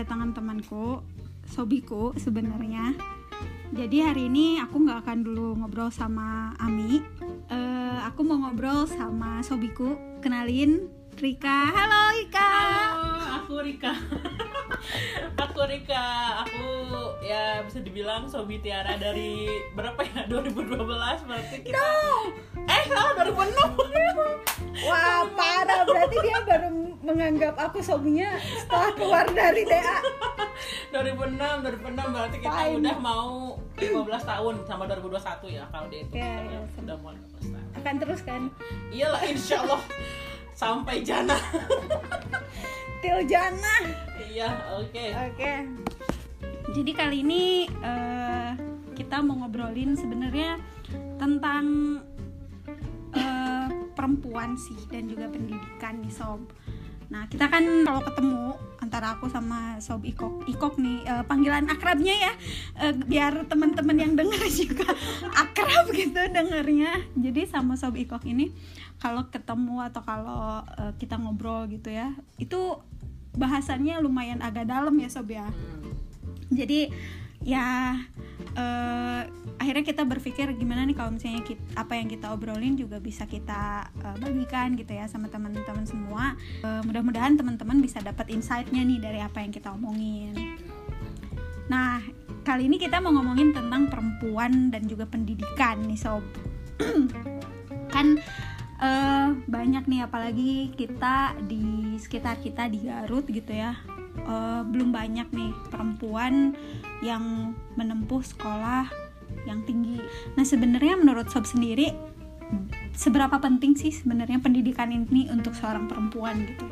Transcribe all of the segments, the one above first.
kedatangan temanku, Sobiku sebenarnya. Jadi hari ini aku nggak akan dulu ngobrol sama Ami. Eh, aku mau ngobrol sama Sobiku. Kenalin Rika. Halo Ika. Halo, aku Rika. aku Rika. Aku ya bisa dibilang Sobi Tiara dari berapa ya? 2012 berarti kita. Eh, salah 2006. Wah parah berarti dia baru menganggap aku sobinya setelah keluar dari DA. 2006, 2006 berarti kita Fine. udah mau 15 tahun sama 2021 ya kalau dia itu. Ya, ya, udah mau 15 tahun. Akan terus kan? Iyalah insya Allah sampai jana. Til Jana. iya, oke. Oke. Jadi kali ini eh, kita mau ngobrolin sebenarnya tentang eh, perempuan sih dan juga pendidikan nih sob. Nah kita kan kalau ketemu antara aku sama sob Ikok, Ikok nih eh, panggilan akrabnya ya, eh, biar teman-teman yang denger juga akrab gitu dengernya. Jadi sama sob Ikok ini kalau ketemu atau kalau eh, kita ngobrol gitu ya, itu bahasannya lumayan agak dalam ya sob ya Hmm. jadi ya eh, akhirnya kita berpikir gimana nih kalau misalnya kita, apa yang kita obrolin juga bisa kita eh, bagikan gitu ya sama teman-teman semua. Eh, mudah-mudahan teman-teman bisa dapat insight-nya nih dari apa yang kita omongin. Nah kali ini kita mau ngomongin tentang perempuan dan juga pendidikan nih sob. Kan eh, banyak nih apalagi kita di sekitar kita di Garut gitu ya eh, belum banyak nih perempuan yang menempuh sekolah yang tinggi. Nah sebenarnya menurut sob sendiri seberapa penting sih sebenarnya pendidikan ini untuk seorang perempuan gitu?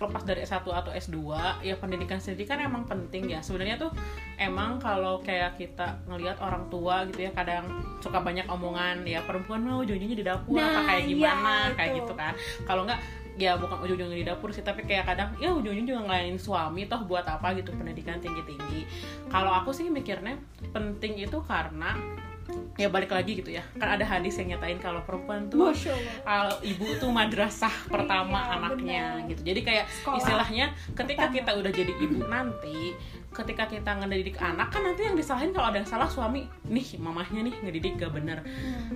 lepas dari S1 atau S2 ya pendidikan sendiri kan emang penting ya sebenarnya tuh emang kalau kayak kita ngelihat orang tua gitu ya kadang suka banyak omongan ya perempuan mau ujung-ujungnya di dapur Nah, apa kayak iya, gimana kayak tuh. gitu kan kalau nggak ya bukan ujung-ujungnya di dapur sih tapi kayak kadang ya ujung-ujungnya juga ngelayanin suami toh buat apa gitu pendidikan tinggi-tinggi. Kalau aku sih mikirnya penting itu karena ya balik lagi gitu ya. Kan ada hadis yang nyatain kalau perempuan tuh kalau ibu tuh madrasah pertama Iya, anaknya benar. gitu. Jadi kayak Sekolah istilahnya ketika pertama. kita udah jadi ibu nanti ketika kita ngedidik anak kan nanti yang disalahin kalau ada yang salah suami nih mamahnya nih ngedidik gak bener.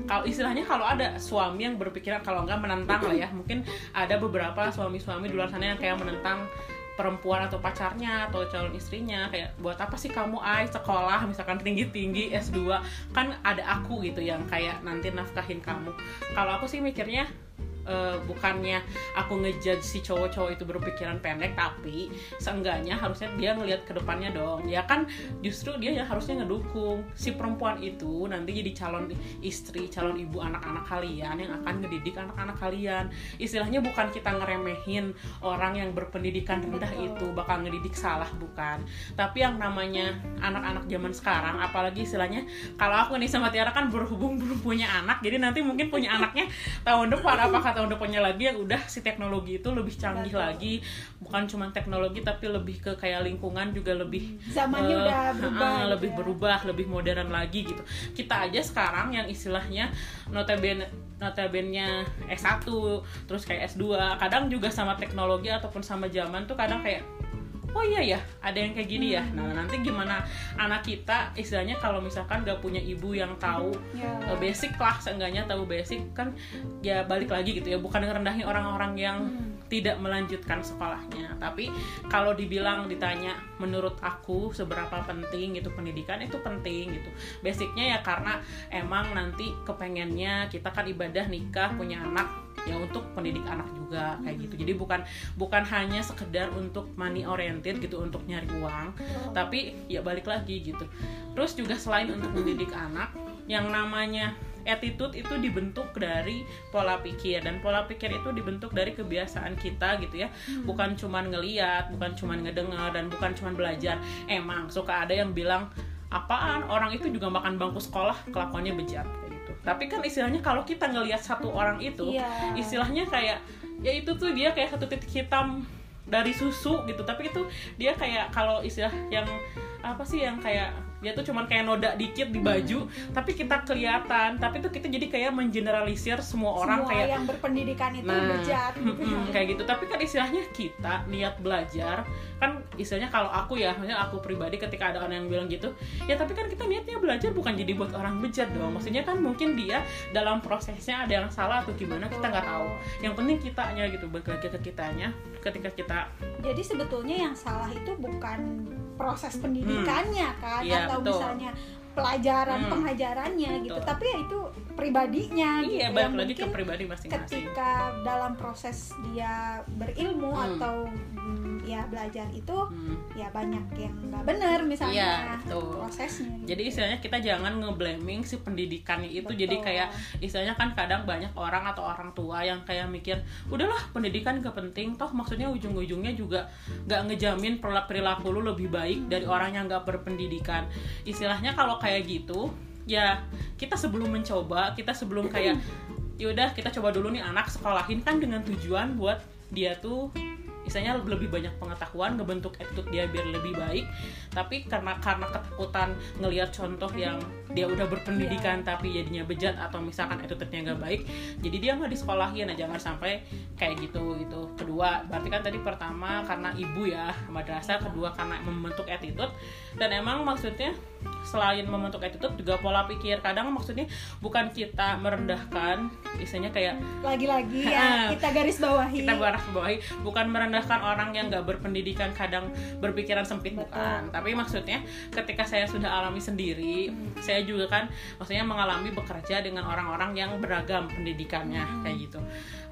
Kalau istilahnya kalau ada suami yang berpikiran kalau nggak menentang lah ya. Mungkin ada beberapa suami-suami di luar sana yang kayak menentang perempuan atau pacarnya atau calon istrinya kayak buat apa sih kamu ay sekolah? Misalkan tinggi-tinggi S2 kan ada aku gitu yang kayak nanti nafkahin kamu. Kalau aku sih mikirnya eh, bukannya aku ngejudge si cowok-cowok itu berpikiran pendek tapi seenggaknya harusnya dia ngelihat ke depannya dong. Ya kan justru dia ya harusnya ngedukung. Si perempuan itu nanti jadi calon istri calon ibu anak-anak kalian yang akan ngedidik anak-anak kalian. Istilahnya bukan kita ngeremehin orang yang berpendidikan rendah itu bakal ngedidik salah bukan. Tapi yang namanya anak-anak zaman sekarang apalagi istilahnya kalau aku nih sama Tiara kan berhubung belum punya anak jadi nanti mungkin punya anaknya tahun depan apakah tahun depannya lagi yang udah si teknologi itu lebih canggih Betul. lagi bukan cuma teknologi tapi lebih ke kayak lingkungan juga lebih Zamannya eh, udah berubah. ah, gitu lebih ya. berubah lebih modern lagi gitu kita aja sekarang yang istilahnya notabene notabene S1 terus kayak S2 kadang juga sama teknologi ataupun sama zaman tuh kadang kayak oh iya ya ada yang kayak gini ya. Nah nanti gimana anak kita istilahnya kalau misalkan gak punya ibu yang tahu Ya. eh, basic lah seenggaknya tahu basic kan ya balik lagi gitu ya. Bukan ngerendahin orang-orang yang tidak melanjutkan sekolahnya. Tapi kalau dibilang ditanya menurut aku seberapa penting gitu pendidikan? Itu penting gitu. Basicnya ya karena emang nanti kepengennya kita kan ibadah nikah punya anak ya untuk pendidik anak juga kayak gitu. Jadi bukan bukan hanya sekedar untuk money oriented gitu untuk nyari uang tapi ya balik lagi gitu. Terus juga selain untuk mendidik anak yang namanya attitude itu dibentuk dari pola pikir dan pola pikir itu dibentuk dari kebiasaan kita gitu ya. Bukan cuman ngeliat bukan cuman ngedengar dan bukan cuman belajar. Emang suka ada yang bilang apaan? Orang itu juga makan bangku sekolah kelakuannya bejat kayak gitu. Tapi kan istilahnya kalau kita ngelihat satu orang itu Iya. istilahnya kayak ya itu tuh dia kayak satu titik hitam dari susu gitu. Tapi itu dia kayak kalau istilah yang apa sih yang kayak dia tuh cuman kayak noda dikit di baju tapi kita kelihatan. Tapi tuh kita jadi kayak mengeneralisir semua orang Semua kayak yang berpendidikan itu Nah, bejat gitu mm-mm, kayak gitu. Tapi kan istilahnya kita niat belajar kan istilahnya kalau aku ya maksudnya aku pribadi ketika ada orang yang bilang gitu ya tapi kan kita niatnya belajar bukan jadi buat orang bejat dong. Maksudnya kan mungkin dia dalam prosesnya ada yang salah atau gimana kita nggak tahu. Yang penting kitanya gitu balik lagi ke kitanya ketika kita Jadi sebetulnya yang salah itu bukan proses pendidikannya kan Iya, atau betul. misalnya pelajaran Hmm. pengajarannya gitu, Betul. tapi ya itu pribadinya gitu. iya yang balik lagi ke mungkin pribadi masing-masing ketika dalam proses dia berilmu Hmm. atau mm, ya belajar itu Hmm. ya banyak yang nggak benar misalnya Iya, prosesnya. gitu. jadi istilahnya kita jangan ngeblaming si pendidikan itu Betul. jadi kayak istilahnya kan kadang banyak orang atau orang tua yang kayak mikir udahlah pendidikan gak penting toh maksudnya ujung-ujungnya juga gak ngejamin perilaku lu lebih baik dari orang yang gak berpendidikan istilahnya kalau kayak gitu ya kita sebelum mencoba kita sebelum kayak yaudah kita coba dulu nih anak sekolahin kan dengan tujuan buat dia tuh istilahnya lebih banyak pengetahuan ngebentuk attitude dia biar lebih baik tapi karena karena ketakutan ngelihat contoh yang dia udah berpendidikan tapi jadinya bejat atau misalkan attitude-nya nggak baik jadi dia nggak disekolahin nah jangan sampai kayak gitu gitu. Kedua berarti kan tadi pertama karena ibu ya madrasah kedua karena membentuk attitude. Dan emang maksudnya selain membentuk attitude juga pola pikir. Kadang maksudnya bukan kita merendahkan istilahnya kayak Lagi-lagi ya kita garis bawahi. kita baras bawahi bukan merendahkan orang yang nggak berpendidikan kadang berpikiran sempit bukan. Tapi maksudnya ketika saya sudah alami sendiri saya juga kan maksudnya mengalami bekerja dengan orang-orang yang beragam pendidikannya kayak gitu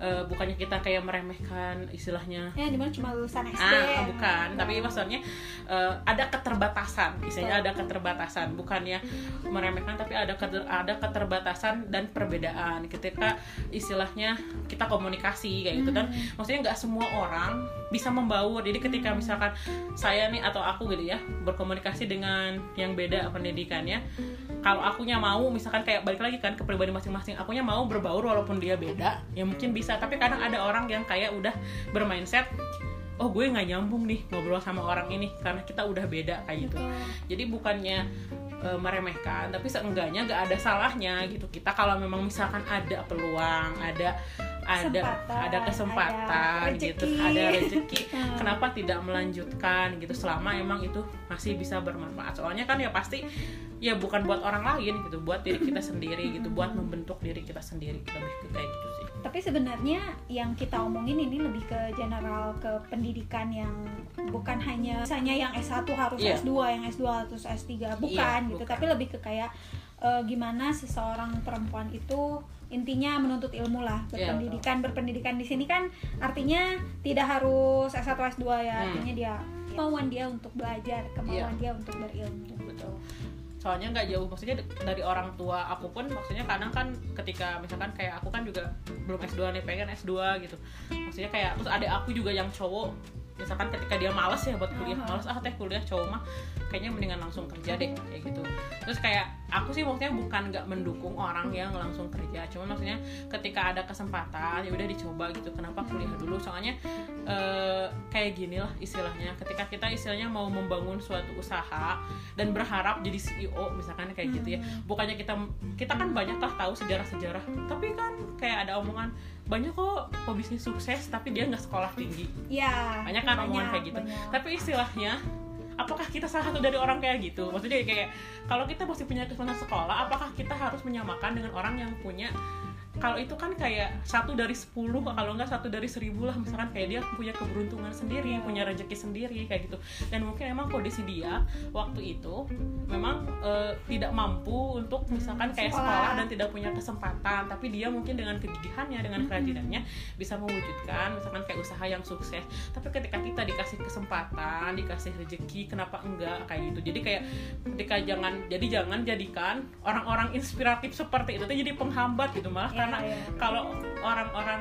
Eh, bukannya kita kayak meremehkan istilahnya ya di mana cuma lulusan SD. Ah, bukan. Tapi maksudnya eh, ada keterbatasan. Istilahnya ada keterbatasan. Bukannya meremehkan, tapi ada keter- ada keterbatasan dan perbedaan. Ketika istilahnya kita komunikasi kayak gitu dan maksudnya nggak semua orang bisa membaur. Jadi ketika misalkan saya nih atau aku gitu ya berkomunikasi dengan yang beda pendidikannya, kalau akunya mau misalkan kayak balik lagi kan ke pribadi masing-masing akunya mau berbaur walaupun dia beda ya mungkin bisa. Tapi kadang ada orang yang kayak udah bermindset oh gue nggak nyambung nih ngobrol sama orang ini karena kita udah beda kayak gitu. Jadi bukannya e, meremehkan tapi seenggaknya nggak ada salahnya gitu. Kita kalau memang misalkan ada peluang ada ada Kesempatan, ada kesempatan ada gitu ada rezeki kenapa tidak melanjutkan gitu selama emang itu masih bisa bermanfaat? Soalnya kan ya pasti ya bukan buat orang lain gitu buat diri kita sendiri gitu buat membentuk diri kita sendiri lebih ke kayak gitu sih Tapi sebenarnya yang kita omongin ini lebih ke general ke pendidikan yang bukan hanya misalnya yang S1 harus Iya. S2, yang S2 harus S3, bukan Iya, gitu. bukan. Tapi lebih ke kayak eh, gimana seseorang perempuan itu intinya menuntut ilmu lah, Iya, berpendidikan. berpendidikan di sini kan artinya tidak harus S1 S2 ya, Hmm. artinya dia kemauan dia untuk belajar, kemauan Iya. dia untuk berilmu. betul soalnya nggak jauh maksudnya dari orang tua aku pun maksudnya kadang kan ketika misalkan kayak aku kan juga belum S2 nih pengen S2 gitu maksudnya kayak terus ada aku juga yang cowok misalkan ketika dia males ya buat kuliah Aha. males ah teh kuliah cowok mah kayaknya mendingan langsung kerja deh kayak gitu terus kayak aku sih maksudnya bukan nggak mendukung orang yang langsung kerja cuma maksudnya ketika ada kesempatan ya udah dicoba gitu kenapa kuliah dulu? Soalnya eh, kayak gini lah istilahnya ketika kita istilahnya mau membangun suatu usaha dan berharap jadi CEO misalkan kayak gitu ya. Bukannya kita kita kan banyak lah tahu sejarah-sejarah tapi kan kayak ada omongan banyak kok pebisnis sukses tapi dia nggak sekolah tinggi. Ya, banyak kan omongan kayak gitu. banyak. tapi istilahnya apakah kita salah satu dari orang kayak gitu? Maksudnya kayak kalau kita masih punya kesempatan sekolah apakah kita harus menyamakan dengan orang yang punya kalau itu kan kayak satu dari sepuluh kalau nggak satu dari seribu lah. Misalkan kayak dia punya keberuntungan sendiri punya rezeki sendiri kayak gitu. Dan mungkin emang kondisi dia waktu itu memang eh, tidak mampu untuk misalkan kayak Sekolah. sekolah dan tidak punya kesempatan. Tapi dia mungkin dengan kegigihannya dengan kerajinannya bisa mewujudkan misalkan kayak usaha yang sukses. Tapi ketika kita dikasih kesempatan dikasih rezeki kenapa enggak? Kayak gitu. Jadi kayak ketika jangan jadi jangan jadikan orang-orang inspiratif seperti itu tuh jadi penghambat gitu. Malah karena ya. kalau orang-orang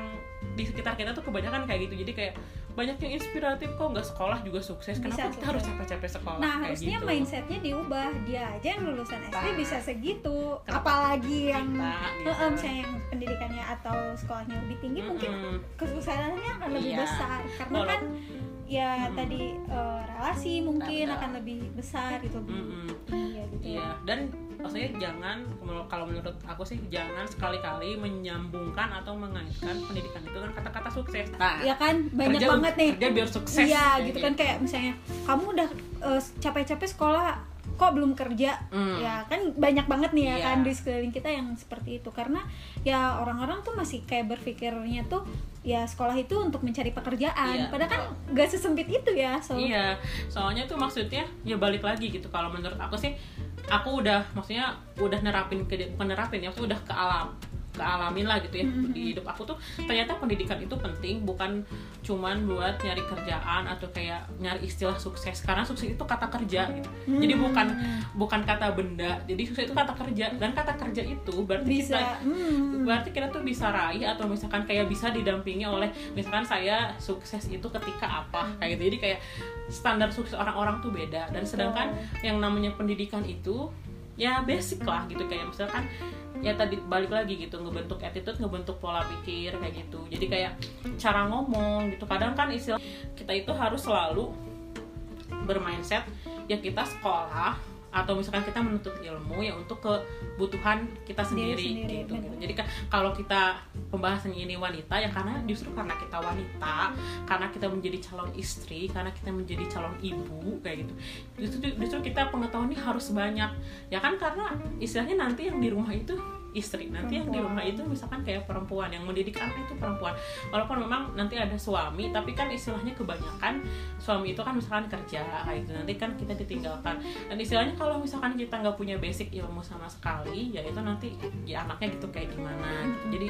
di sekitar kita tuh kebanyakan kayak gitu jadi kayak banyak yang inspiratif kok nggak sekolah juga sukses Bisa kenapa kita sukses. harus capek-capek sekolah Nah, kayak harusnya gitu. mindsetnya diubah. Dia aja yang lulusan SD Nah. bisa segitu, Kenapa apalagi yang kita, gitu. Misalnya yang pendidikannya atau sekolahnya lebih tinggi mungkin Mm-mm. kesuksesannya akan lebih Iya. besar karena Walau- kan ya Mm-mm. tadi eh, relasi mungkin Betul. akan lebih besar gitu lebih Mm-mm. iya gitu Iya, dan maksudnya jangan kalau menurut aku sih jangan sekali-kali menyambungkan atau mengaitkan pendidikan itu dengan kata-kata sukses. Nah, ya kan banyak kerja- banget nih kerja biar sukses. iya kayak gitu kan kayak misalnya kamu udah eh, capek-capek sekolah kok belum kerja Hmm. ya kan banyak banget nih ya Iya. kan di sekeliling kita yang seperti itu karena ya orang-orang tuh masih kayak berpikirnya tuh ya sekolah itu untuk mencari pekerjaan Iya, padahal kan gak sesempit itu ya so Iya, soalnya tuh maksudnya ya balik lagi gitu. Kalau menurut aku sih, aku udah maksudnya udah nerapin ke bukan nerapin ya, aku udah ke alam kealamin lah gitu ya Mm-hmm. di hidup aku tuh ternyata pendidikan itu penting bukan cuman buat nyari kerjaan atau kayak nyari istilah sukses. Karena sukses itu kata kerja gitu. Jadi Hmm. bukan bukan kata benda. Jadi sukses itu kata kerja. Dan kata kerja itu berarti bisa. kita hmm, berarti kita tuh bisa raih atau misalkan kayak bisa didampingi oleh misalkan saya sukses itu ketika apa kayak gitu. Jadi kayak standar sukses orang-orang tuh beda. Dan sedangkan yang namanya pendidikan itu ya basic lah gitu kayak misalkan ya tadi balik lagi gitu ngebentuk attitude ngebentuk pola pikir kayak gitu. Jadi kayak cara ngomong gitu. Kadang kan istilah kita itu harus selalu bermindset ya kita sekolah atau misalkan kita menuntut ilmu ya untuk kebutuhan kita Diri sendiri, sendiri, gitu. benar. Jadi kan kalau kita pembahasannya ini wanita ya karena justru karena kita wanita, karena kita menjadi calon istri, karena kita menjadi calon ibu kayak gitu. Justru justru kita pengetahuan ini harus banyak. Ya kan karena istilahnya nanti yang di rumah itu istri nanti yang di Perempuan. rumah itu misalkan kayak perempuan yang mendidik anak itu perempuan walaupun memang nanti ada suami tapi kan istilahnya kebanyakan suami itu kan misalkan kerja kayak gitu nanti kan kita ditinggalkan dan istilahnya kalau misalkan kita nggak punya basic ilmu sama sekali ya itu nanti ya anaknya gitu kayak gimana gitu. jadi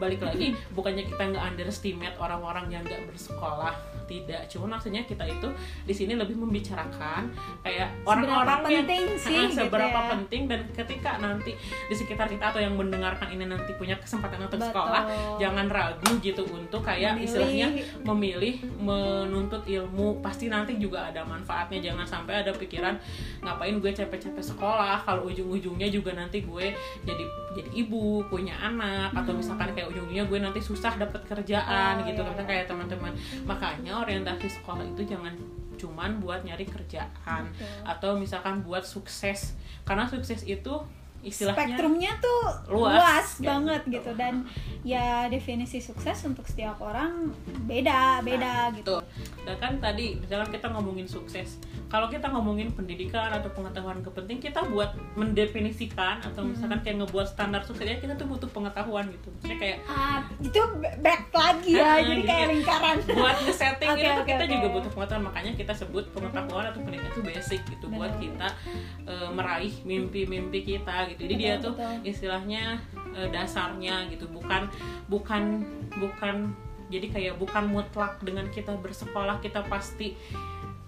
balik lagi bukannya kita nggak underestimate orang-orang yang nggak bersekolah tidak cuma maksudnya kita itu di sini lebih membicarakan kayak orang-orang yang penting sih, Ah, gitu seberapa ya. penting dan ketika nanti di sekitar kita atau yang mendengarkan ini nanti punya kesempatan untuk Betul. sekolah jangan ragu gitu untuk kayak Memilih. istilahnya memilih menuntut ilmu pasti nanti juga ada manfaatnya jangan sampai ada pikiran ngapain gue capek-capek sekolah kalau ujung-ujungnya juga nanti gue jadi jadi ibu punya anak atau misalkan kayak ujung-ujungnya gue nanti susah dapat kerjaan Oh, gitu iya, kan kayak teman-teman. Makanya orientasi sekolah itu jangan cuman buat nyari kerjaan Betul. atau misalkan buat sukses. Karena sukses itu istilahnya spektrumnya tuh luas, luas, banget gitu. gitu dan ya definisi sukses untuk setiap orang beda beda Nah, gitu. Dan kan tadi misalkan kita ngomongin sukses. Kalau kita ngomongin pendidikan atau pengetahuan kepenting kita buat mendefinisikan atau Hmm. misalkan kayak ngebuat standar suksesnya kita tuh butuh pengetahuan gitu. Maksudnya kayak ah, itu back lagi ya Ah, jadi jadi kayak kayak lingkaran buat nge-setting Oke, itu oke, kita oke. juga butuh pengetahuan makanya kita sebut pengetahuan atau pendidikan itu basic gitu buat Benar. kita eh, meraih mimpi-mimpi kita gitu jadi dia tuh betul. istilahnya eh, dasarnya gitu bukan bukan bukan jadi kayak bukan mutlak dengan kita bersekolah kita pasti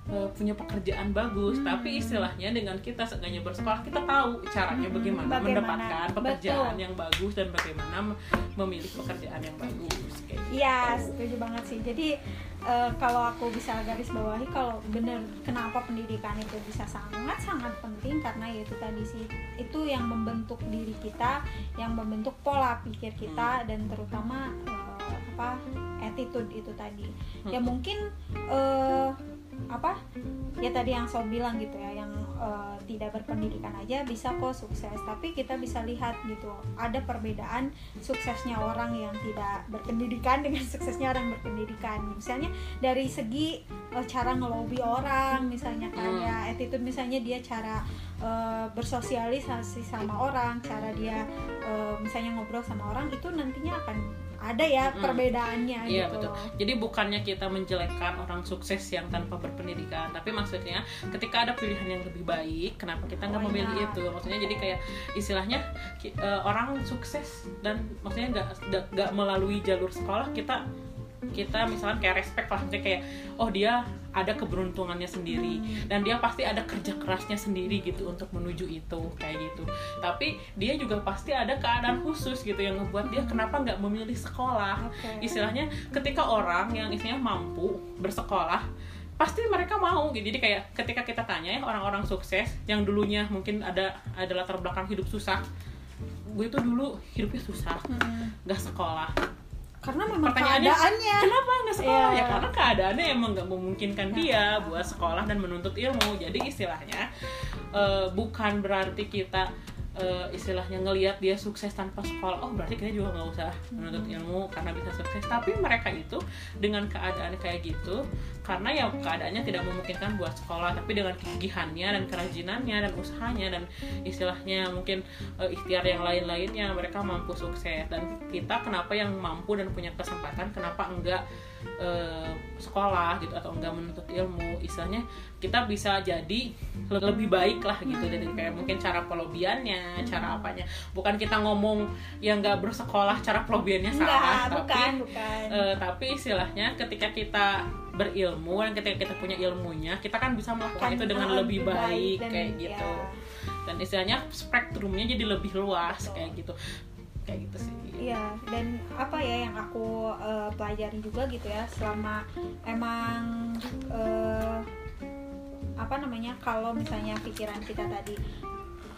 eh, punya pekerjaan bagus Hmm. tapi istilahnya dengan kita seenggaknya bersekolah kita tahu caranya Hmm, bagaimana, bagaimana. mendapatkan pekerjaan Betul. yang bagus dan bagaimana mem- memilih pekerjaan yang bagus kayak gitu. Iya, setuju banget sih. Jadi eh, kalau aku bisa garis bawahi kalau bener kenapa pendidikan itu bisa sangat sangat penting karena ya itu tadi sih itu yang membentuk diri kita, yang membentuk pola pikir kita dan terutama eh, apa attitude itu tadi. Ya mungkin eh, apa ya tadi yang saya bilang gitu ya yang eh, tidak berpendidikan aja bisa kok sukses tapi kita bisa lihat gitu ada perbedaan suksesnya orang yang tidak berpendidikan dengan suksesnya orang berpendidikan misalnya dari segi eh, cara ngelobi orang misalnya kan Hmm. ya attitude misalnya dia cara eh, bersosialisasi sama orang cara dia eh, misalnya ngobrol sama orang itu nantinya akan ada ya Mm-mm. perbedaannya Iya gitu betul. Jadi bukannya kita menjelekkan orang sukses yang tanpa berpendidikan, tapi maksudnya ketika ada pilihan yang lebih baik, kenapa kita nggak Oh, memilih iya. itu? Maksudnya jadi kayak istilahnya eh, orang sukses dan maksudnya nggak- nggak melalui jalur sekolah kita kita misalkan kayak respect lah misalnya kayak oh dia ada keberuntungannya sendiri. Dan dia pasti ada kerja kerasnya sendiri gitu untuk menuju itu kayak gitu. Tapi dia juga pasti ada keadaan khusus gitu yang ngebuat dia kenapa nggak memilih sekolah. Oke. istilahnya ketika orang yang istilahnya mampu bersekolah pasti mereka mau gitu. Jadi kayak ketika kita tanya ya orang-orang sukses yang dulunya mungkin ada ada latar belakang hidup susah gue tuh dulu hidupnya susah Hmm. nggak sekolah karena memang Pertanyaannya, keadaannya. kenapa nggak sekolah? Iya. ya karena keadaannya emang nggak memungkinkan dia buat sekolah dan menuntut ilmu. Jadi istilahnya eh, bukan berarti kita eh, istilahnya ngelihat dia sukses tanpa sekolah oh berarti kita juga nggak usah menuntut ilmu karena bisa sukses. Tapi mereka itu dengan keadaan kayak gitu karena ya keadaannya tidak memungkinkan buat sekolah tapi dengan kegigihannya dan kerajinannya dan usahanya dan istilahnya mungkin eh, ikhtiar yang lain-lainnya mereka mampu sukses. Dan kita kenapa yang mampu dan punya kesempatan kenapa enggak eh, sekolah gitu atau enggak menuntut ilmu istilahnya kita bisa jadi le- lebih baik lah gitu. Dari kayak mungkin cara pelobiannya cara apanya. Bukan kita ngomong yang enggak bersekolah cara pelobiannya salah enggak tapi bukan. bukan Eh, tapi istilahnya ketika kita berilmu dan ketika kita punya ilmunya kita kan bisa melakukan Kan, itu dengan uh, lebih baik, dan, kayak gitu. ya, dan istilahnya spektrumnya jadi lebih luas kayak gitu kayak gitu sih. Iya, dan apa ya yang aku eh, pelajari juga gitu ya selama emang eh, apa namanya kalau misalnya pikiran kita tadi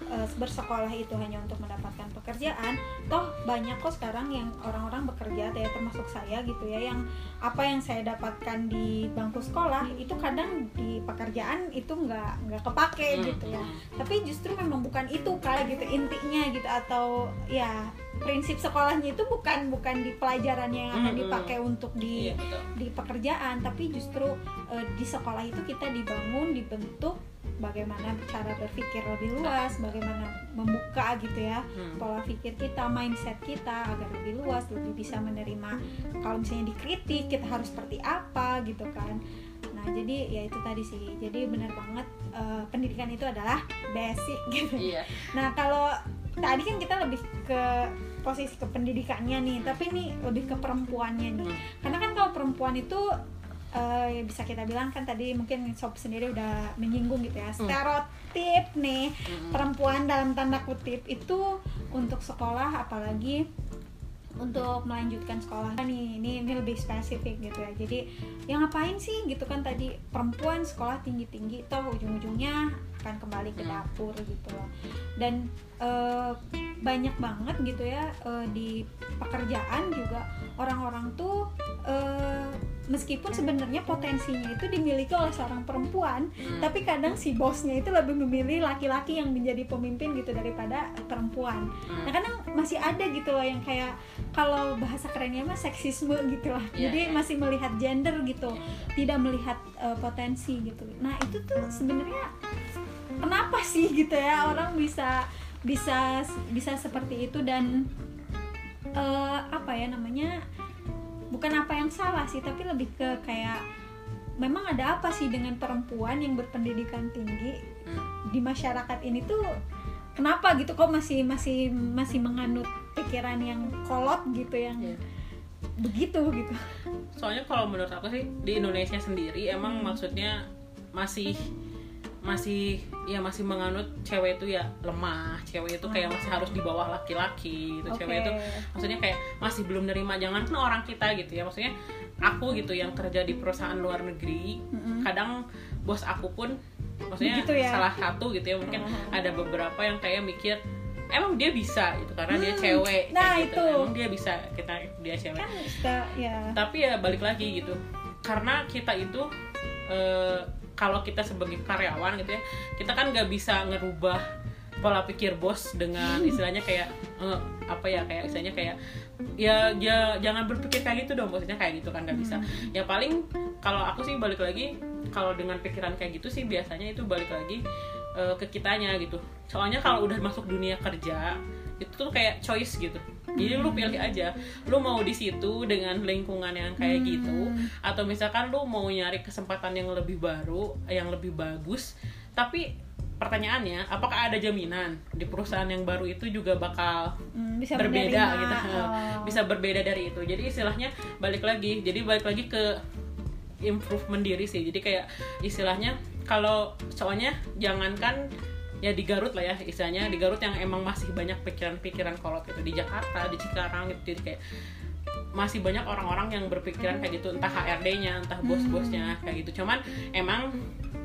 eh, bersekolah itu hanya untuk mendapatkan pekerjaan, toh banyak kok sekarang yang orang-orang bekerja, ya termasuk saya gitu ya, yang apa yang saya dapatkan di bangku sekolah itu kadang di pekerjaan itu nggak nggak kepake Hmm, gitu ya. Tapi justru memang bukan itu kali gitu intinya gitu atau ya prinsip sekolahnya itu bukan bukan di pelajarannya yang akan dipakai untuk di iya betul. di pekerjaan tapi justru eh, di sekolah itu kita dibangun dibentuk bagaimana cara berpikir lebih luas bagaimana membuka gitu ya Hmm. pola pikir kita mindset kita agar lebih luas lebih bisa menerima kalau misalnya dikritik kita harus seperti apa gitu kan. Nah jadi ya itu tadi sih. Jadi benar banget eh, pendidikan itu adalah basic gitu. Iya. Nah kalau tadi kan kita lebih ke posisi ke pendidikannya nih, tapi nih lebih ke perempuannya nih. Hmm. Karena kan kalau perempuan itu eh, bisa kita bilang kan tadi mungkin sob sendiri udah menyinggung gitu ya stereotip nih Hmm. perempuan dalam tanda kutip itu untuk sekolah apalagi untuk melanjutkan sekolah. Nih ini ini lebih spesifik gitu ya. Jadi yang ngapain sih gitu kan tadi perempuan sekolah tinggi tinggi toh ujung ujungnya akan kembali ke Hmm. dapur gitu loh dan eh, banyak banget gitu ya eh, di pekerjaan juga orang-orang tuh eh, meskipun sebenarnya potensinya itu dimiliki oleh seorang perempuan Hmm. tapi kadang si bosnya itu lebih memilih laki-laki yang menjadi pemimpin gitu daripada perempuan Hmm. nah kadang masih ada gitu loh yang kayak kalau bahasa kerennya mah seksisme gitu lah Iya, jadi iya. masih melihat gender gitu tidak melihat uh, potensi gitu nah itu tuh sebenarnya kenapa sih gitu ya orang bisa bisa bisa seperti itu dan uh, apa ya namanya bukan apa yang salah sih tapi lebih ke kayak memang ada apa sih dengan perempuan yang berpendidikan tinggi Hmm. di masyarakat ini tuh kenapa gitu kok masih masih masih menganut pikiran yang kolot gitu yang Iya. begitu gitu soalnya kalau menurut aku sih di Indonesia sendiri emang maksudnya masih masih ya masih menganut cewek itu ya lemah cewek itu kayak masih harus di bawah laki-laki gitu Oke. cewek itu maksudnya kayak masih belum nerima jangan kan orang kita gitu ya maksudnya aku gitu yang kerja di perusahaan luar negeri kadang bos aku pun maksudnya Begitu ya? salah satu gitu ya mungkin Mhm. ada beberapa yang kayak mikir emang dia bisa gitu karena dia Hmm, cewek kayak nah gitu itu. emang dia bisa kita dia cewek kan kita ya tapi ya balik lagi gitu karena kita itu eh, kalau kita sebagai karyawan gitu ya kita kan nggak bisa ngerubah pola pikir bos dengan istilahnya kayak eh, apa ya kayak istilahnya kayak ya ya jangan berpikir kayak gitu dong bosnya kayak gitu kan nggak bisa. Ya paling kalau aku sih balik lagi kalau dengan pikiran kayak gitu sih biasanya itu balik lagi eh, ke kitanya gitu. Soalnya kalau udah masuk dunia kerja itu tuh kayak choice gitu. Jadi lu pilih aja. Lu mau di situ dengan lingkungan yang kayak gitu atau misalkan lu mau nyari kesempatan yang lebih baru yang lebih bagus. Tapi pertanyaannya apakah ada jaminan di perusahaan yang baru itu juga bakal Hmm, bisa berbeda menerima, gitu? Oh. bisa berbeda dari itu. Jadi istilahnya balik lagi jadi balik lagi ke improvement diri sih. Jadi kayak istilahnya kalau soalnya jangankan ya di Garut lah ya istilahnya. Di Garut yang emang masih banyak pikiran-pikiran kolot gitu. Di Jakarta di Cikarang gitu. Jadi kayak masih banyak orang-orang yang berpikiran kayak gitu. Entah HRD-nya entah bos-bosnya kayak gitu. Cuman emang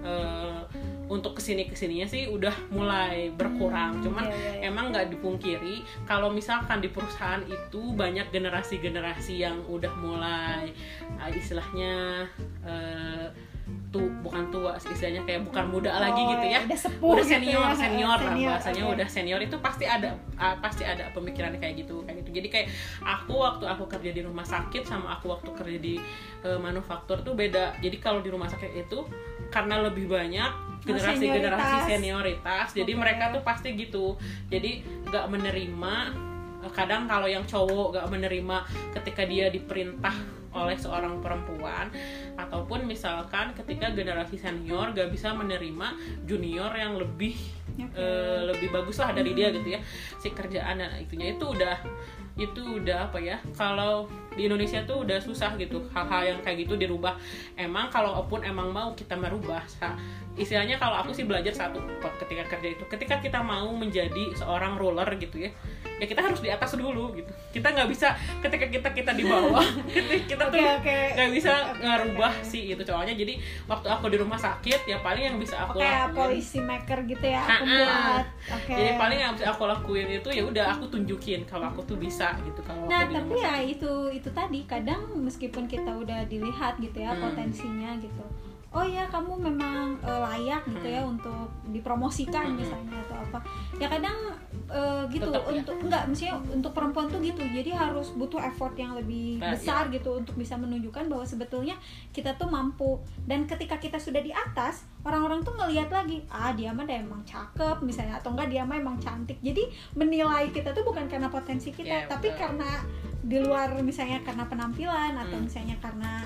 eh, untuk ke sini ke sininya sih udah mulai berkurang. Cuman iya, iya, iya. emang nggak dipungkiri kalau misalkan di perusahaan itu banyak generasi-generasi yang udah mulai ah, istilahnya eh, tuh bukan tua istilahnya kayak bukan muda lagi Oh, gitu ya udah sepuh udah gitu senior ya. senior lah Senior, bahasanya oke. udah senior itu pasti ada ah, pasti ada pemikiran kayak gitu kayak gitu jadi kayak aku waktu aku kerja di rumah sakit sama aku waktu kerja di eh, manufaktur tuh beda jadi kalau di rumah sakit itu karena lebih banyak generasi generasi senioritas. senioritas jadi Oke. mereka tuh pasti gitu jadi nggak menerima eh, kadang kalau yang cowok nggak menerima ketika dia diperintah oleh seorang perempuan ataupun misalkan ketika generasi senior gak bisa menerima junior yang lebih Oke. eh, lebih bagus lah dari dia gitu ya. Si kerjaan dan itunya itu udah itu udah apa ya kalau di Indonesia tuh udah susah gitu hal-hal yang kayak gitu dirubah. Emang kalaupun emang mau kita merubah. Istilahnya kalau aku sih belajar satu ketika kerja itu ketika kita mau menjadi seorang roller gitu ya ya kita harus di atas dulu gitu kita nggak bisa ketika kita kita di bawah kita tuh Oke, oke. nggak bisa Oke, ngerubah oke. sih itu soalnya jadi waktu aku di rumah sakit ya paling yang bisa aku kayak lakuin polisi maker gitu ya aku buat oke jadi paling yang bisa aku lakuin itu ya udah aku tunjukin kalau aku tuh bisa gitu kalau Nah, tapi ya itu itu tadi kadang meskipun kita udah dilihat gitu ya Hmm. potensinya gitu. Oh ya kamu memang eh, layak gitu ya untuk dipromosikan Hmm. misalnya atau apa. Ya kadang eh, gitu Tetap ya. untuk enggak maksudnya untuk perempuan tuh gitu. Jadi harus butuh effort yang lebih Nah, besar gitu untuk bisa menunjukkan bahwa sebetulnya kita tuh mampu. Dan ketika kita sudah di atas, orang-orang tuh ngelihat lagi, ah dia mah emang cakep misalnya atau enggak dia mah emang cantik. Jadi menilai kita tuh bukan karena potensi kita, Iya, tapi betul. karena di luar misalnya karena penampilan atau Hmm. misalnya karena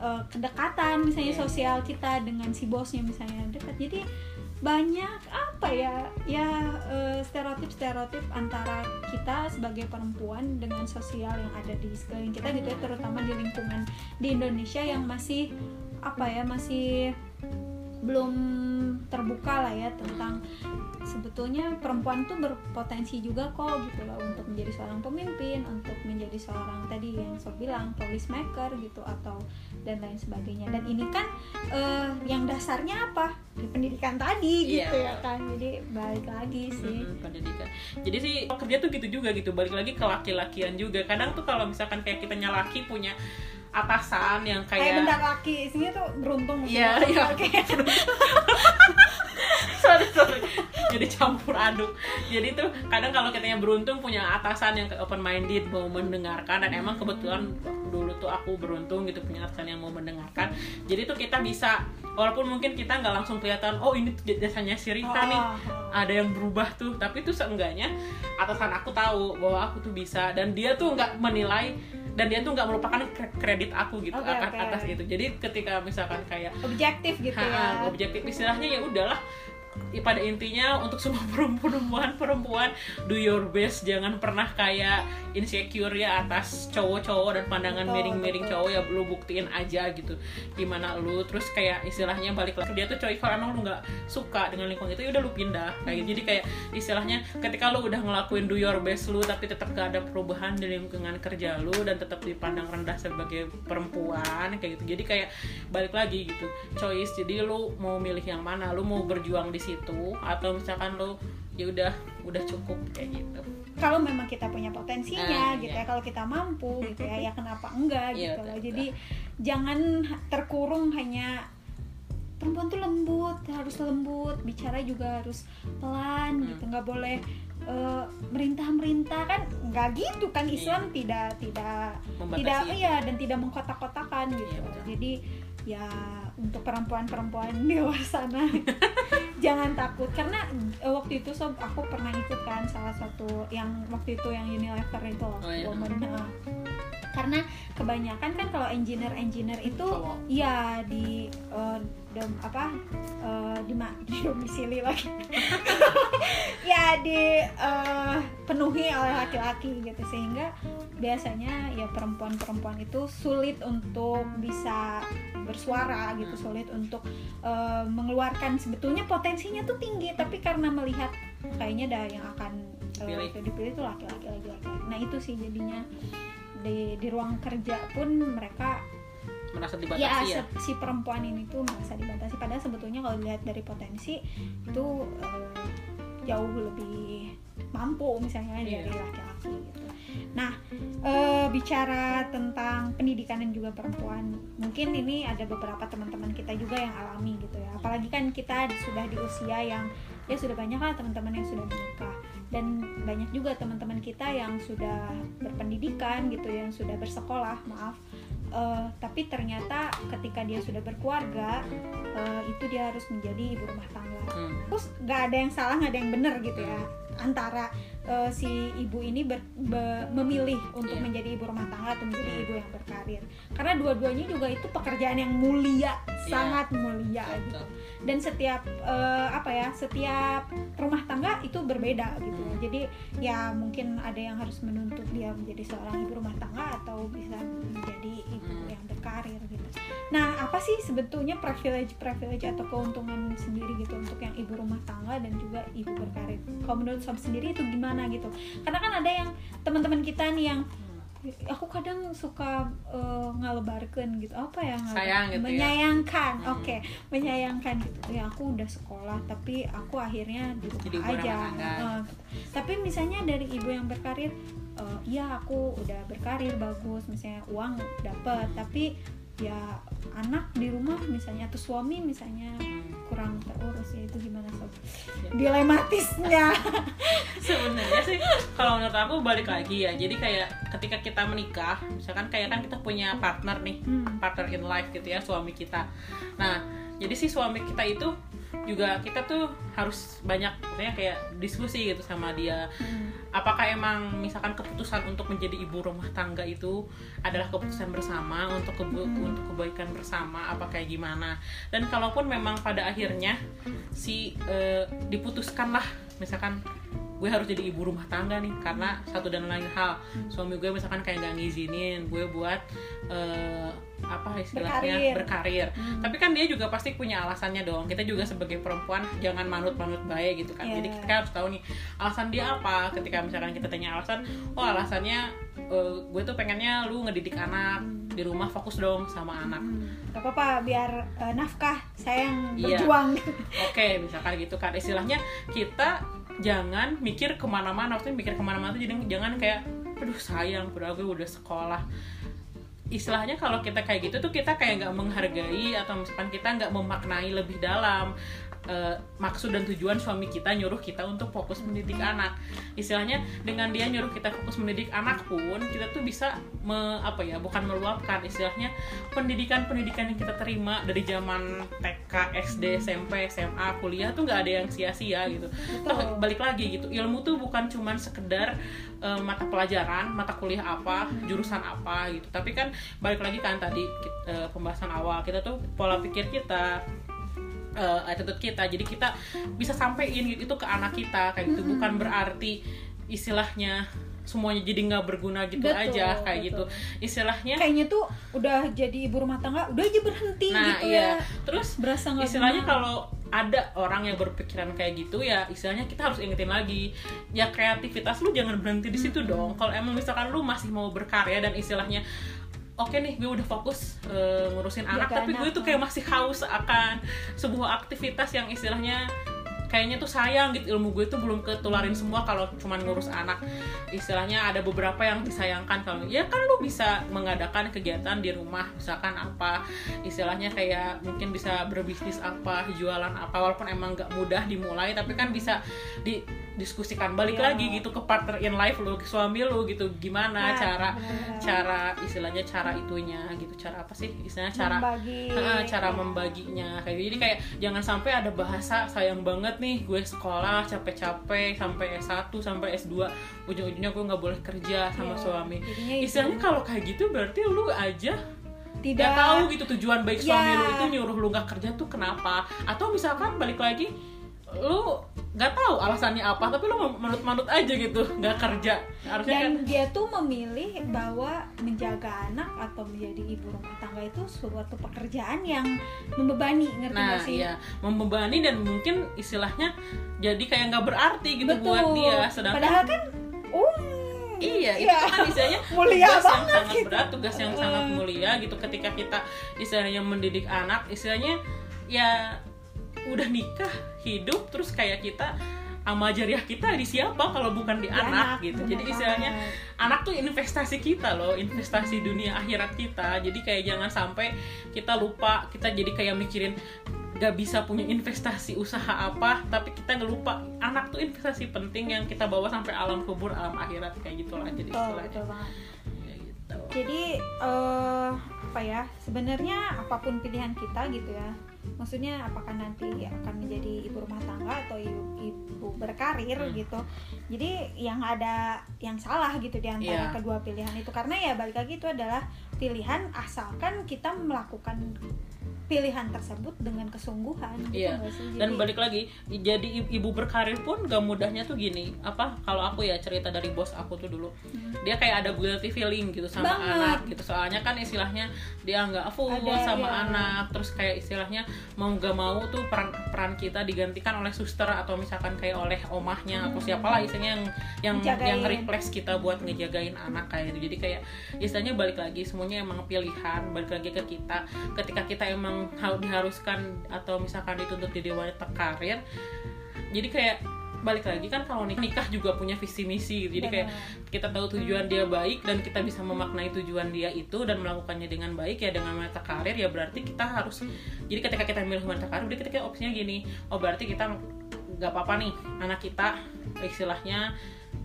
eh, kedekatan misalnya Iya. sosial kita dengan si bosnya misalnya dekat jadi banyak apa ya ya stereotip stereotip antara kita sebagai perempuan dengan sosial yang ada di sekeliling kita gitu ya terutama di lingkungan di Indonesia yang masih apa ya masih belum terbuka lah ya tentang sebetulnya perempuan tuh berpotensi juga kok gitu loh untuk menjadi seorang pemimpin untuk menjadi seorang tadi yang saya bilang police maker gitu atau dan lain sebagainya dan ini kan eh, yang dasarnya apa di pendidikan tadi Iya. gitu ya kan jadi balik lagi sih Mm-mm, pendidikan. Jadi sih kerja tuh gitu juga gitu. Balik lagi ke laki-lakian juga. Kadang tuh kalau misalkan kayak kita laki punya atasan yang kayak kayak bentar laki sini tuh beruntung Iya, iya. Sorry sorry. Jadi campur aduk. Jadi tuh kadang kalau kitanya beruntung punya atasan yang open minded mau mendengarkan dan emang kebetulan dulu tuh aku beruntung gitu punya atasan yang mau mendengarkan. Jadi tuh kita bisa walaupun mungkin kita nggak langsung kelihatan oh ini tuh jasanya si Rita nih. Oh, oh. ada yang berubah tuh. Tapi tuh seenggaknya atasan aku tahu bahwa aku tuh bisa. Dan dia tuh nggak menilai dan dia tuh nggak merupakan kre- kredit aku gitu Oke, atas, oke. atas itu jadi ketika misalkan kayak objektif gitu Ha, ya. objektif istilahnya ya udahlah pada intinya untuk semua perempuan perempuan do your best. Jangan pernah kayak insecure ya atas cowok-cowok dan pandangan miring-miring cowok. Ya lu buktiin aja gitu gimana lu. Terus kayak istilahnya balik lagi dia tuh coy kalau emang lu nggak suka dengan lingkungan itu ya udah lu pindah. Kayak gitu. jadi kayak istilahnya ketika lu udah ngelakuin do your best lu tapi tetap gak ada perubahan di lingkungan kerja lu dan tetap dipandang rendah sebagai perempuan kayak gitu. Jadi kayak balik lagi gitu. Choice jadi lu mau milih yang mana? Lu mau berjuang di situ atau misalkan lu ya udah udah cukup kayak gitu kalau memang kita punya potensinya Ah, gitu iya. ya kalau kita mampu gitu ya ya kenapa enggak Iya, gitu betul, loh betul. jadi jangan terkurung hanya perempuan tuh lembut harus lembut bicara juga harus pelan Hmm. gitu nggak boleh eh, merintah-merintah kan nggak gitu kan Islam tidak tidak Iya. Membatasi tidak itu. iya dan tidak mengkotak-kotakan gitu Iya, betul. jadi ya untuk perempuan-perempuan di luar sana jangan takut karena eh, waktu itu sob aku pernah ikut kan salah satu yang waktu itu yang Unilever itu loh Oh, iya. woman nah, karena kebanyakan kan kalau engineer engineer itu Cowok. ya di eh, dom, apa eh, di ma- di domisili lagi. Ya di eh, penuhi oleh laki-laki gitu. Sehingga biasanya ya perempuan-perempuan itu sulit untuk bisa bersuara gitu sulit untuk eh, mengeluarkan. Sebetulnya potensinya tuh tinggi tapi karena melihat kayaknya ada yang akan eh, Dipilih. dipilih tuh laki-laki lagi laki-laki. Nah itu sih jadinya. Di di ruang kerja pun mereka merasa ya, dibatasi ya, se- si perempuan ini tuh merasa dibatasi padahal sebetulnya kalau dilihat dari potensi itu eh, jauh lebih mampu misalnya Iya. dari laki-laki gitu. Nah, eh, bicara tentang pendidikan dan juga perempuan, mungkin ini ada beberapa teman-teman kita juga yang alami gitu ya. Apalagi kan kita sudah di usia yang ya sudah banyak lah teman-teman yang sudah menikah dan banyak juga teman-teman kita yang sudah berpendidikan gitu yang sudah bersekolah maaf Eh, tapi ternyata ketika dia sudah berkeluarga eh, itu dia harus menjadi ibu rumah tangga. Hmm. terus nggak ada yang salah nggak ada yang benar gitu ya antara eh, si ibu ini ber- be- memilih untuk Iya. menjadi ibu rumah tangga atau menjadi ibu yang berkarir. Karena dua-duanya juga itu pekerjaan yang mulia sangat mulia gitu. Betul. dan setiap eh, apa ya setiap rumah tangga itu berbeda gitu. Ya jadi ya mungkin ada yang harus menuntut dia menjadi seorang ibu rumah tangga atau bisa menjadi ibu Hmm. yang berkarir gitu nah apa sih sebetulnya privilege privilege atau keuntungan sendiri gitu untuk yang ibu rumah tangga dan juga ibu berkarir? Kalau menurut sob sendiri itu gimana gitu? Karena kan ada yang teman-teman kita nih yang aku kadang suka eh, ngalebarkan gitu. Apa ya? Ngalebar- Sayang gitu ya. menyayangkan. Hmm. oke menyayangkan gitu. Ya aku udah sekolah tapi aku akhirnya di rumah aja. tangga. Eh, tapi misalnya dari ibu yang berkarir eh, ya aku udah berkarir bagus misalnya uang dapet tapi ya anak di rumah misalnya atau suami misalnya kurang terurus ya itu gimana sob Ya. dilematisnya sebenarnya sih kalau menurut aku balik lagi ya jadi kayak ketika kita menikah misalkan kayak kan kita punya partner nih Hmm. partner in life gitu ya suami kita nah jadi si suami kita itu juga kita tuh harus banyak misalnya kayak diskusi gitu sama dia Hmm. apakah emang misalkan keputusan untuk menjadi ibu rumah tangga itu adalah keputusan bersama untuk kebe- Hmm. untuk kebaikan bersama apa kayak gimana dan kalaupun memang pada akhirnya si eh, diputuskan lah misalkan gue harus jadi ibu rumah tangga nih karena satu dan lain hal suami gue misalkan kayak nggak ngizinin gue buat eh, apa istilahnya Berkarir. berkarir. Hmm. tapi kan dia juga pasti punya alasannya dong. Kita juga sebagai perempuan jangan manut-manut baik gitu kan. Iya. jadi kita harus tahu nih alasan dia apa? Ketika misalkan kita tanya alasan oh alasannya eh, gue tuh pengennya lu ngedidik anak di rumah fokus dong sama anak. Hmm, gak apa-apa biar eh, nafkah saya yang Iya. berjuang. Oke misalkan gitu kan. Istilahnya kita jangan mikir ke mana-mana. Maksudnya mikir ke mana-mana tuh jadi jangan kayak aduh sayang padahal gue udah sekolah istilahnya kalau kita kayak gitu tuh kita kayak nggak menghargai atau misalkan kita nggak memaknai lebih dalam eh, maksud dan tujuan suami kita nyuruh kita untuk fokus mendidik anak. Istilahnya dengan dia nyuruh kita fokus mendidik anak pun kita tuh bisa me, apa ya bukan meluapkan istilahnya pendidikan pendidikan yang kita terima dari zaman TK SD SMP SMA kuliah tuh nggak ada yang sia-sia gitu. Betul. balik lagi gitu ilmu tuh bukan cuman sekedar eh, mata pelajaran mata kuliah apa jurusan apa gitu. Tapi kan balik lagi kan tadi eh, pembahasan awal kita tuh pola pikir kita eh, attitude kita. Jadi kita bisa sampein gitu itu ke anak kita kayak gitu. Bukan berarti istilahnya semuanya jadi nggak berguna gitu Betul, aja kayak betul. gitu. Istilahnya kayaknya tuh udah jadi ibu rumah tangga udah aja berhenti nah gitu iya. ya. Terus berasa nggak istilahnya benar. kalau ada orang yang berpikiran kayak gitu ya istilahnya kita harus ingetin lagi ya kreativitas lu jangan berhenti di situ dong. Kalau emang misalkan lu masih mau berkarya dan istilahnya oke nih gue udah fokus eh, ngurusin anak Jaga tapi gue anak. tuh kayak masih haus akan sebuah aktivitas yang istilahnya kayaknya tuh sayang gitu ilmu gue tuh belum ketularin semua kalau cuman ngurus anak istilahnya ada beberapa yang disayangkan kalau ya kan lu bisa mengadakan kegiatan di rumah misalkan apa istilahnya kayak mungkin bisa berbisnis apa jualan apa walaupun emang nggak mudah dimulai tapi kan bisa didiskusikan balik Iya. lagi gitu ke partner in life lu ke suami lu gitu gimana Nah, cara benar-benar. cara istilahnya cara itunya gitu cara apa sih istilahnya cara membagi Heeh, cara ya. membaginya kayak gitu. jadi kayak jangan sampai ada bahasa sayang banget nih gue sekolah capek-capek sampai S1 sampai S2 ujung-ujungnya gue nggak boleh kerja sama Iya, suami. istilahnya kalau kayak gitu berarti lu aja tidak. tahu gitu tujuan baik suami Ya. lu itu nyuruh lu nggak kerja tuh kenapa? Atau misalkan balik lagi lu nggak tahu alasannya apa tapi lu manut-manut aja gitu nggak kerja harusnya kan dan dia tuh memilih bahwa menjaga anak atau menjadi ibu rumah tangga itu suatu pekerjaan yang membebani ngerti nah gak sih iya membebani dan mungkin istilahnya jadi kayak nggak berarti gitu Betul. buat dia sedangkan padahal kan um Iya, itu Iya. kan istilahnya Mulia tugas yang sangat gitu. berat, tugas yang Eh. sangat mulia gitu ketika kita istilahnya mendidik anak, istilahnya ya udah nikah, hidup terus kayak kita sama jariah kita di siapa kalau bukan di, Di anak, anak, gitu. Jadi istilahnya banget. anak tuh investasi kita loh, investasi dunia akhirat kita. Jadi kayak jangan sampai kita lupa, kita jadi kayak mikirin gak bisa punya investasi usaha apa, tapi kita ngelupa anak tuh investasi penting yang kita bawa sampai alam kubur, alam akhirat kayak gitulah jadi istilahnya. betul banget Ya gitu. jadi eh, apa ya sebenarnya apa pun pilihan kita gitu ya maksudnya apakah nanti akan menjadi ibu rumah tangga atau ibu, ibu berkarir Hmm. gitu jadi yang ada yang salah gitu di antara Iya. kedua pilihan itu karena ya balik lagi itu adalah pilihan asalkan kita melakukan pilihan tersebut dengan kesungguhan gitu nggak sih? Dan Jadi- balik lagi, jadi ibu berkarir pun gak mudahnya tuh gini. Apa kalau aku ya cerita dari bos aku tuh dulu, Hmm. dia kayak ada guilty feeling gitu sama Banget. anak gitu. Soalnya kan istilahnya dia nggak full Ada, sama iya. anak, terus kayak istilahnya mau gak mau tuh peran peran kita digantikan oleh suster atau misalkan kayak oleh omahnya atau Hmm. siapalah istilahnya yang yang Ngejagain. yang replace kita buat ngejagain anak kayak gitu. Jadi kayak istilahnya balik lagi semuanya emang pilihan, balik lagi ke kita. Ketika kita emang ha- diharuskan atau misalkan dituntut jadi wanita karir, jadi kayak balik lagi kan kalau nik- nikah juga punya visi misi gitu. jadi kayak kita tahu tujuan dia baik dan kita bisa memaknai tujuan dia itu dan melakukannya dengan baik ya dengan wanita karir ya berarti kita harus jadi ketika kita milih wanita karir berarti ketika opsinya gini oh berarti kita nggak apa-apa nih anak kita istilahnya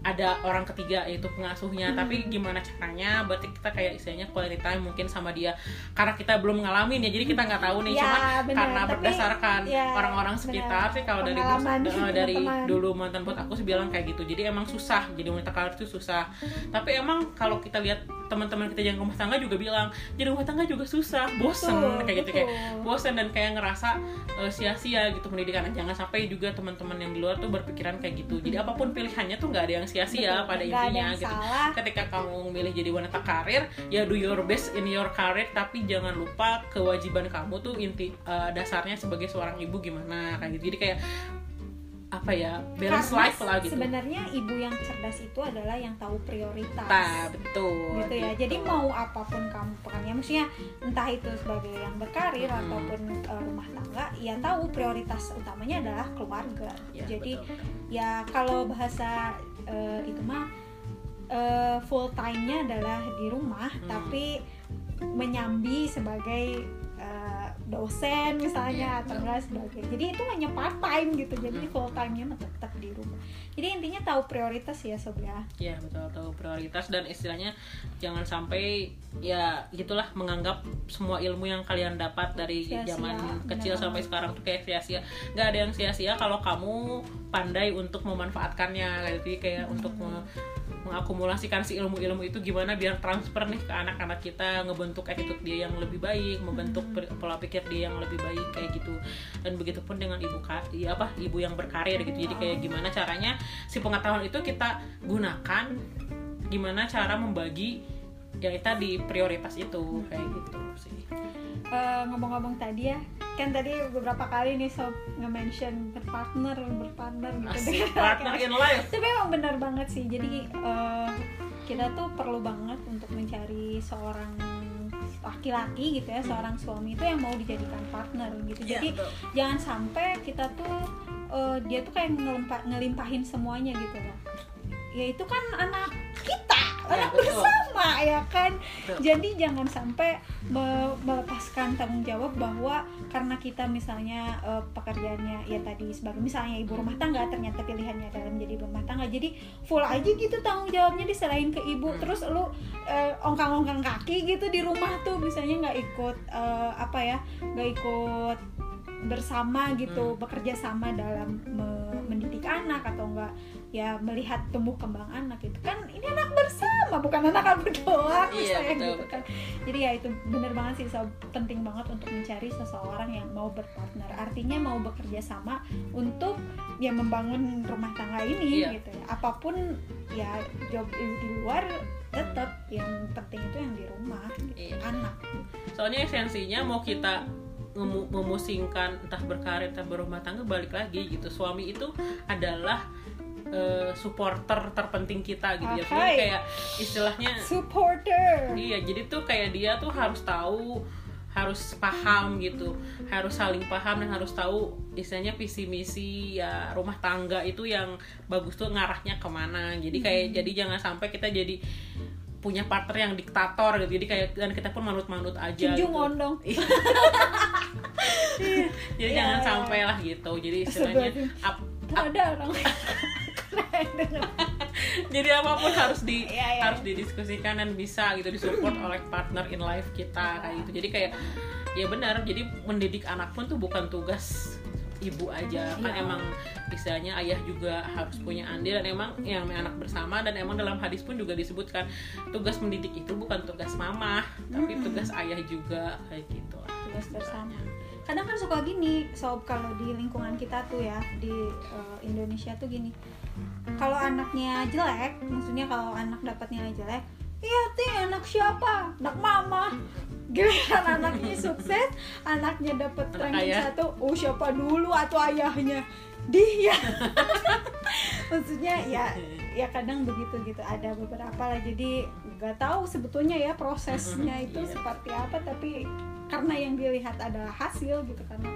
ada orang ketiga yaitu pengasuhnya. Hmm. tapi gimana caranya? Berarti kita kayak istilahnya quality time mungkin sama dia. Karena kita belum ngalamin ya jadi kita nggak tahu nih. Ya, cuman benar. karena Tapi, berdasarkan ya, orang-orang sekitar benar. sih kalau dari bos, eh, dari dulu mantan bos aku sih bilang kayak gitu. Jadi emang susah jadi wanita karir itu susah. Tapi emang kalau kita lihat teman-teman kita yang rumah tangga juga bilang jadi rumah tangga juga susah bosen Betul, kayak gitu kayak bosen dan kayak ngerasa eh, sia-sia gitu pendidikan. Jangan sampai juga teman-teman yang di luar tuh berpikiran kayak gitu. Jadi apa pun pilihannya tuh nggak ada yang sia-sia Betul, pada intinya gitu. salah. ketika kamu milih jadi wanita karir ya do your best in your career tapi jangan lupa kewajiban kamu tuh inti eh, dasarnya sebagai seorang ibu gimana kayak gitu. Jadi kayak apa ya balance Karena life lah gitu. sebenarnya ibu yang cerdas itu adalah yang tahu prioritas. Nah, betul. Gitu ya. Jadi mau apa pun kamu pekerjaan maksudnya entah itu sebagai yang berkarir Hmm. ataupun uh, rumah tangga ya tahu prioritas utamanya adalah keluarga. Ya, jadi betul. ya kalau bahasa uh, itu mah uh, full time-nya adalah di rumah Hmm. tapi menyambi sebagai uh, dosen misalnya Iya, atau enggak sebagai. Jadi itu hanya part time gitu jadi Hmm. full time-nya mah tetap di rumah. Jadi intinya tahu prioritas ya sob ya. Ya betul tahu prioritas dan istilahnya jangan sampai ya gitulah menganggap semua ilmu yang kalian dapat dari Sia-sia, zaman kecil banget. sampai sekarang tuh kayak sia-sia. Nggak ada yang sia-sia kalau kamu pandai untuk memanfaatkannya kayak gitu. Kayak untuk me- mengakumulasikan si ilmu-ilmu itu gimana biar transfer nih ke anak-anak kita ngebentuk attitude dia yang lebih baik membentuk per- pola pikir dia yang lebih baik kayak gitu. Dan begitupun dengan ibu iya apa ibu yang berkarir gitu. Jadi kayak gimana caranya si pengetahuan itu kita gunakan gimana cara membagi ya tadi prioritas itu kayak gitu sih Eh, ngomong-ngomong tadi ya kan tadi beberapa kali nih sob nge-mention berpartner berpartner gitu asik dengan partner in life. Tapi emang benar banget sih jadi eh, kita tuh perlu banget untuk mencari seorang laki-laki gitu ya seorang suami itu yang mau dijadikan partner gitu. Iya, jadi betul. jangan sampai kita tuh eh, dia tuh kayak ngelimpa, ngelimpahin semuanya gitu loh ya itu kan anak kita Ya, anak betul. bersama ya kan Betul. jadi jangan sampai me- melepaskan tanggung jawab bahwa karena kita misalnya eh, pekerjaannya ya tadi sebagai misalnya ibu rumah tangga ternyata pilihannya adalah menjadi ibu rumah tangga jadi full aja gitu tanggung jawabnya diserahin ke ibu Hmm. terus lu eh, ongkang-ongkang kaki gitu di rumah tuh misalnya nggak ikut eh, apa ya nggak ikut bersama gitu Hmm. bekerja sama dalam me- mendidik anak atau enggak ya melihat tumbuh kembang anak itu kan ini anak bersama bukan anak aku doang Iya, misalnya betul, gitu kan jadi ya itu bener banget sih so, penting banget untuk mencari seseorang yang mau berpartner artinya mau bekerja sama untuk ya membangun rumah tangga ini Iya. gitu ya apa pun ya job di luar tetap yang penting itu yang di rumah gitu. Iya. anak soalnya esensinya mau kita memusingkan entah berkarir entah berumah tangga balik lagi gitu. Suami itu adalah eh, supporter terpenting kita gitu ya. Jadi kayak istilahnya supporter. Iya jadi tuh kayak dia tuh harus tahu harus paham gitu. Harus saling paham dan harus tahu istilahnya visi misi ya rumah tangga itu yang bagus tuh ngarahnya ke mana. Jadi kayak jadi jangan sampai kita jadi punya partner yang diktator gitu jadi kayak dan kita pun manut-manut aja gitu. Un dong Iya, jadi Iya, jangan iya. sampai lah gitu jadi istilahnya Astagfirullahaladzim. ap- ada orang jadi apa pun harus di Iya, iya. harus didiskusikan dan bisa gitu disupport oleh partner in life kita kayak gitu jadi kayak ya benar jadi mendidik anak pun tuh bukan tugas ibu aja. Kan Iya. emang istilahnya ayah juga harus punya andil dan emang yang anak bersama dan emang dalam hadis pun juga disebutkan tugas mendidik itu bukan tugas mama tapi tugas ayah juga kayak gitu. Tugas bersama. Kadang kan suka gini sob kalau di lingkungan kita tuh ya di eh, Indonesia tuh gini. Kalau anaknya jelek maksudnya kalau anak dapat nilai jelek iya tuh anak siapa? Anak mama. Giliran anaknya sukses? Anaknya dapat Anak ranking ayah. satu. Oh siapa dulu atau ayahnya? Dia. Maksudnya ya ya kadang begitu gitu ada beberapa lah. Jadi nggak tahu sebetulnya ya prosesnya itu iya. seperti apa tapi karena yang dilihat adalah hasil gitu karena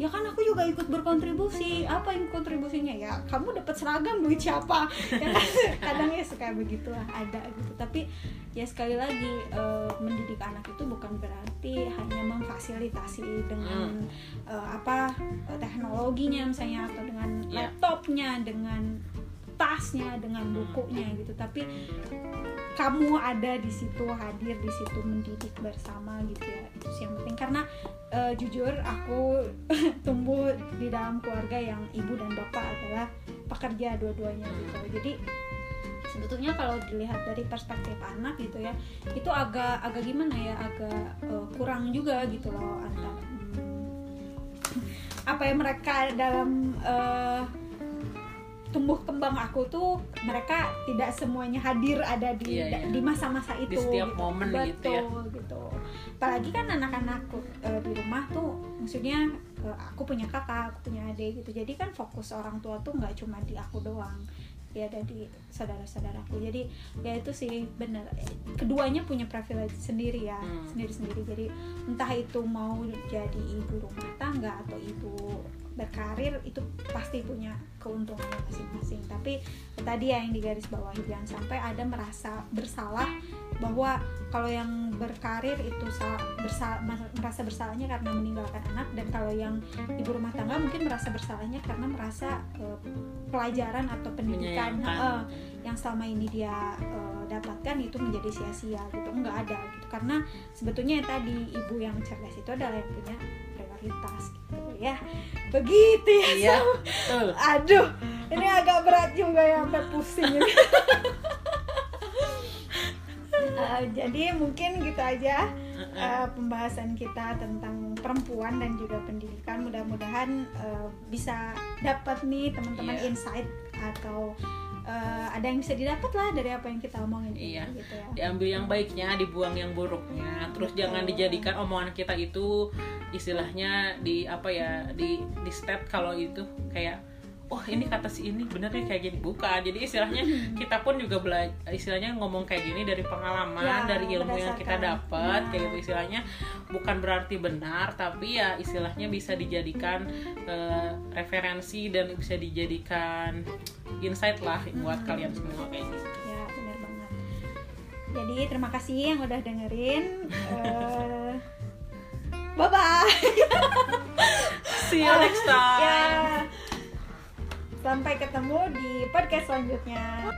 ya kan aku juga ikut berkontribusi apa yang kontribusinya? Ya kamu dapat seragam duit siapa? Ya kan? Kadang ya suka begitulah ada gitu. Tapi ya sekali lagi eh, mendidik anak itu bukan berarti hanya memfasilitasi dengan eh, apa eh, teknologinya misalnya atau dengan Iya. laptopnya dengan tasnya dengan bukunya gitu. Tapi kamu ada di situ hadir di situ mendidik bersama gitu ya. Itu sih yang penting. Karena eh, jujur aku tumbuh di dalam keluarga yang ibu dan bapak adalah pekerja dua-duanya gitu. Jadi sebetulnya kalau dilihat dari perspektif anak gitu ya itu agak agak gimana ya? Agak eh, kurang juga gitu loh antara hmm, apa yang mereka dalam eh, tumbuh kembang aku tuh mereka tidak semuanya hadir ada di Iya, iya. di masa-masa Di itu setiap gitu. momen betul gitu ya. gitu apalagi kan anak-anakku eh, di rumah tuh maksudnya eh, aku punya kakak aku punya adik gitu jadi kan fokus orang tua tuh nggak cuma di aku doang ya ada di saudara-saudaraku jadi ya itu sih bener keduanya punya privilege sendiri ya Hmm. sendiri-sendiri jadi entah itu mau jadi ibu rumah tangga atau ibu berkarir itu pasti punya keuntungannya masing-masing. Tapi tadi ya yang digaris bawahi jangan sampai ada merasa bersalah bahwa kalau yang berkarir itu sa- bersa- merasa bersalahnya karena meninggalkan anak dan kalau yang ibu rumah tangga mungkin merasa bersalahnya karena merasa eh, pelajaran atau pendidikan. Menyayangkan. Yang selama ini dia eh, dapatkan itu menjadi sia-sia gitu. Nggak ada gitu. Karena sebetulnya yang tadi ibu yang cerdas itu adalah yang punya prioritas gitu ya. Begitu ya iya betul. Aduh ini agak berat juga ya sampai pusing ini. Eh, jadi mungkin gitu aja eh, pembahasan kita tentang perempuan dan juga pendidikan. Mudah-mudahan eh, bisa dapat nih teman-teman Iya. insight atau eh, ada yang bisa didapat lah dari apa yang kita omongin Iya. gitu ya diambil yang baiknya dibuang yang buruknya terus Betul. jangan dijadikan omongan kita itu istilahnya di apa ya di di state kalau itu kayak oh ini kata si ini bener nih kayak gini. Bukan jadi istilahnya kita pun juga belajar istilahnya ngomong kayak gini dari pengalaman Ya, dari ilmu yang kita dapat Ya. kayak gitu. Istilahnya bukan berarti benar tapi ya istilahnya bisa dijadikan eh, referensi dan bisa dijadikan insight lah buat Hmm. kalian semua kayak gitu. Ya benar banget. Jadi terima kasih yang udah dengerin Eh, bye bye see you next time. ya Sampai ketemu di podcast selanjutnya.